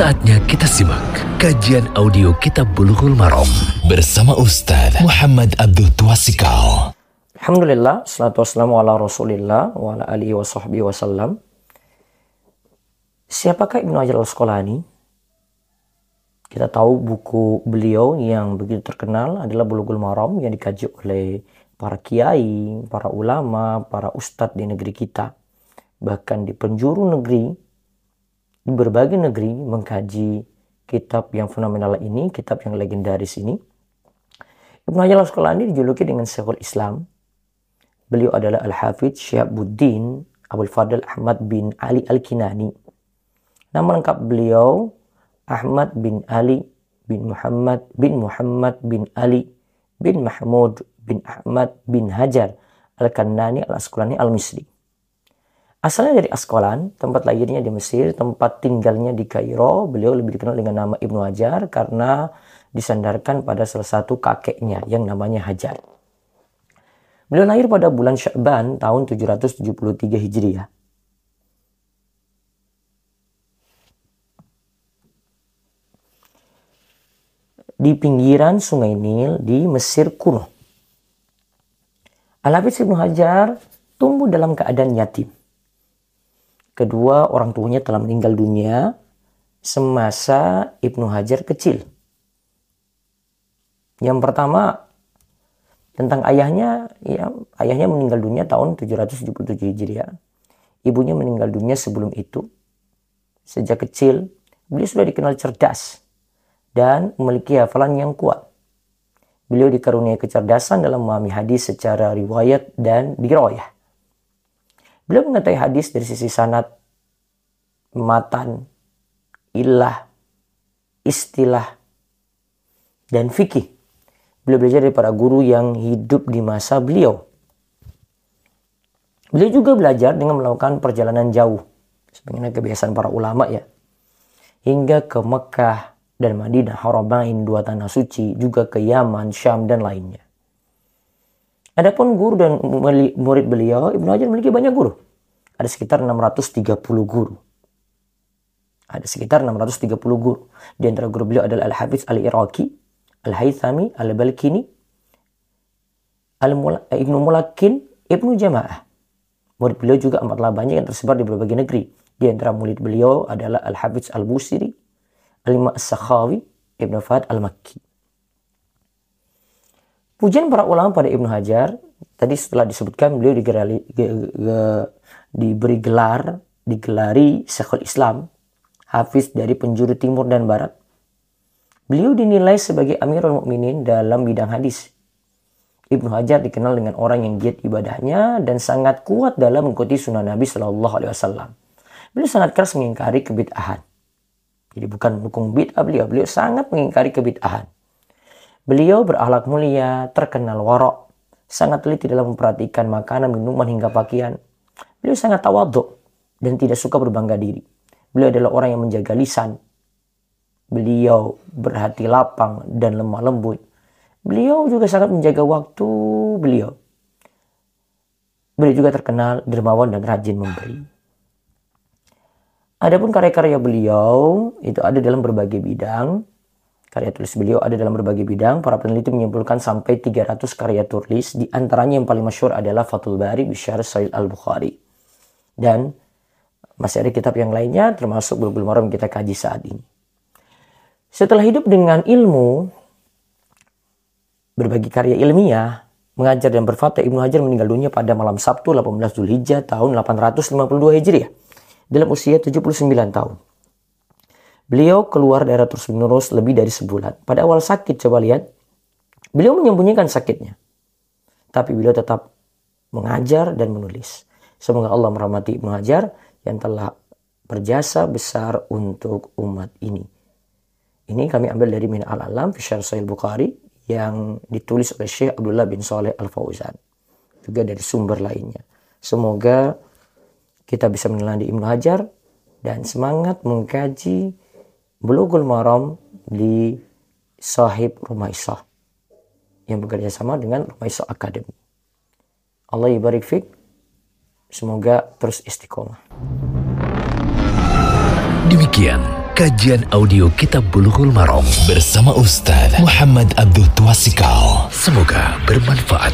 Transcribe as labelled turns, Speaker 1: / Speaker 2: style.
Speaker 1: Saatnya kita simak kajian audio Kitab Bulughul Maram bersama Ustaz Muhammad Abdul Twasikal.
Speaker 2: Alhamdulillah, salatu wassalamu ala rasulillah wa ala alihi wa sahbihi wasallam. Siapakah Ibnu Hajar al-Asqalani? Kita tahu buku beliau yang begitu terkenal adalah Bulughul Maram yang dikaji oleh para kiai, para ulama, para ustadz di negeri kita. Bahkan di penjuru negeri di berbagai negeri mengkaji kitab yang fenomenal ini, kitab yang legendaris ini. Ibnu Hajar al-Asqalani dijuluki dengan Syekhul Islam. Beliau adalah Al-Hafidh Syihabuddin Abdul Fadl Ahmad bin Ali Al-Kinani. Nama lengkap beliau Ahmad bin Ali bin Muhammad bin Muhammad bin Ali bin Mahmud bin Ahmad bin Hajar Al-Kanani Al-Asqalani Al-Misri. Asalnya dari Askolan, tempat lahirnya di Mesir, tempat tinggalnya di Kairo. Beliau lebih dikenal dengan nama Ibnu Hajar karena disandarkan pada salah satu kakeknya yang namanya Hajar. Beliau lahir pada bulan Sya'ban tahun 773 Hijriah. Di pinggiran Sungai Nil di Mesir kuno. Al-Hafiz Ibnu Hajar tumbuh dalam keadaan yatim Kedua, orang tuanya telah meninggal dunia semasa Ibnu Hajar kecil. Yang pertama, tentang ayahnya, ya, ayahnya meninggal dunia tahun 777 Hijriah. Ibunya meninggal dunia sebelum itu. Sejak kecil, beliau sudah dikenal cerdas dan memiliki hafalan yang kuat. Beliau dikaruniai kecerdasan dalam memahami hadis secara riwayat dan diroyah. Beliau mengetahui hadis dari sisi sanat, matan, ilah, istilah, dan fikih. Beliau belajar dari para guru yang hidup di masa beliau. Beliau juga belajar dengan melakukan perjalanan jauh. Sebenarnya kebiasaan para ulama ya. Hingga ke Mekah dan Madinah, Haramain, dua tanah suci, juga ke Yaman, Syam, dan lainnya. Adapun guru dan murid beliau, Ibnu Hajar memiliki banyak guru. Ada sekitar 630 guru. Ada sekitar 630 guru. Di antara guru beliau adalah Al-Hafiz Al-Iraqi, Al-Haythami, Al-Balkini, Ibnu Mulakin, Ibnu Jama'ah. Murid beliau juga amatlah banyak yang tersebar di berbagai negeri. Di antara murid beliau adalah Al-Hafiz Al-Busiri, Al-Imam As-Sakhawi, Ibnu Fahd Al-Makki. Pujian para ulama pada Ibnu Hajar, tadi setelah disebutkan beliau digerali, ge, ge, diberi gelar, digelari Syekhul Islam, Hafiz dari penjuru timur dan barat. Beliau dinilai sebagai Amirul Mukminin dalam bidang hadis. Ibnu Hajar dikenal dengan orang yang giat ibadahnya dan sangat kuat dalam mengikuti sunnah Nabi Shallallahu Alaihi Wasallam. Beliau sangat keras mengingkari kebid'ahan. Jadi bukan mendukung bid'ah beliau, beliau sangat mengingkari kebid'ahan. Beliau berakhlak mulia, terkenal warok, sangat teliti dalam memperhatikan makanan, minuman hingga pakaian. Beliau sangat tawaduk dan tidak suka berbangga diri. Beliau adalah orang yang menjaga lisan. Beliau berhati lapang dan lemah lembut. Beliau juga sangat menjaga waktu beliau. Beliau juga terkenal dermawan dan rajin memberi. Adapun karya-karya beliau itu ada dalam berbagai bidang, Karya tulis beliau ada dalam berbagai bidang. Para peneliti menyimpulkan sampai 300 karya tulis. Di antaranya yang paling masyur adalah Fathul Bari Bishar Sa'il Al-Bukhari. Dan masih ada kitab yang lainnya termasuk Bulbul Maram kita kaji saat ini. Setelah hidup dengan ilmu, berbagi karya ilmiah, mengajar dan berfatwa, Ibnu Hajar meninggal dunia pada malam Sabtu 18 Zulhijjah tahun 852 Hijriah dalam usia 79 tahun. Beliau keluar daerah terus menerus lebih dari sebulan. Pada awal sakit, coba lihat. Beliau menyembunyikan sakitnya. Tapi beliau tetap mengajar dan menulis. Semoga Allah merahmati Ibnu Hajar yang telah berjasa besar untuk umat ini. Ini kami ambil dari Min Al-Alam, Fisyar Sahih Bukhari, yang ditulis oleh Syekh Abdullah bin Saleh Al-Fauzan. Juga dari sumber lainnya. Semoga kita bisa menelani Ibnu Hajar dan semangat mengkaji Bulughul Maram di Sahib Rumaisah yang bekerja sama dengan Rumaisah Academy. Allah ibarik fik. Semoga terus istiqomah.
Speaker 1: Demikian kajian audio Kitab Bulughul Maram bersama Ustaz Muhammad Abdul Twasikal. Semoga bermanfaat.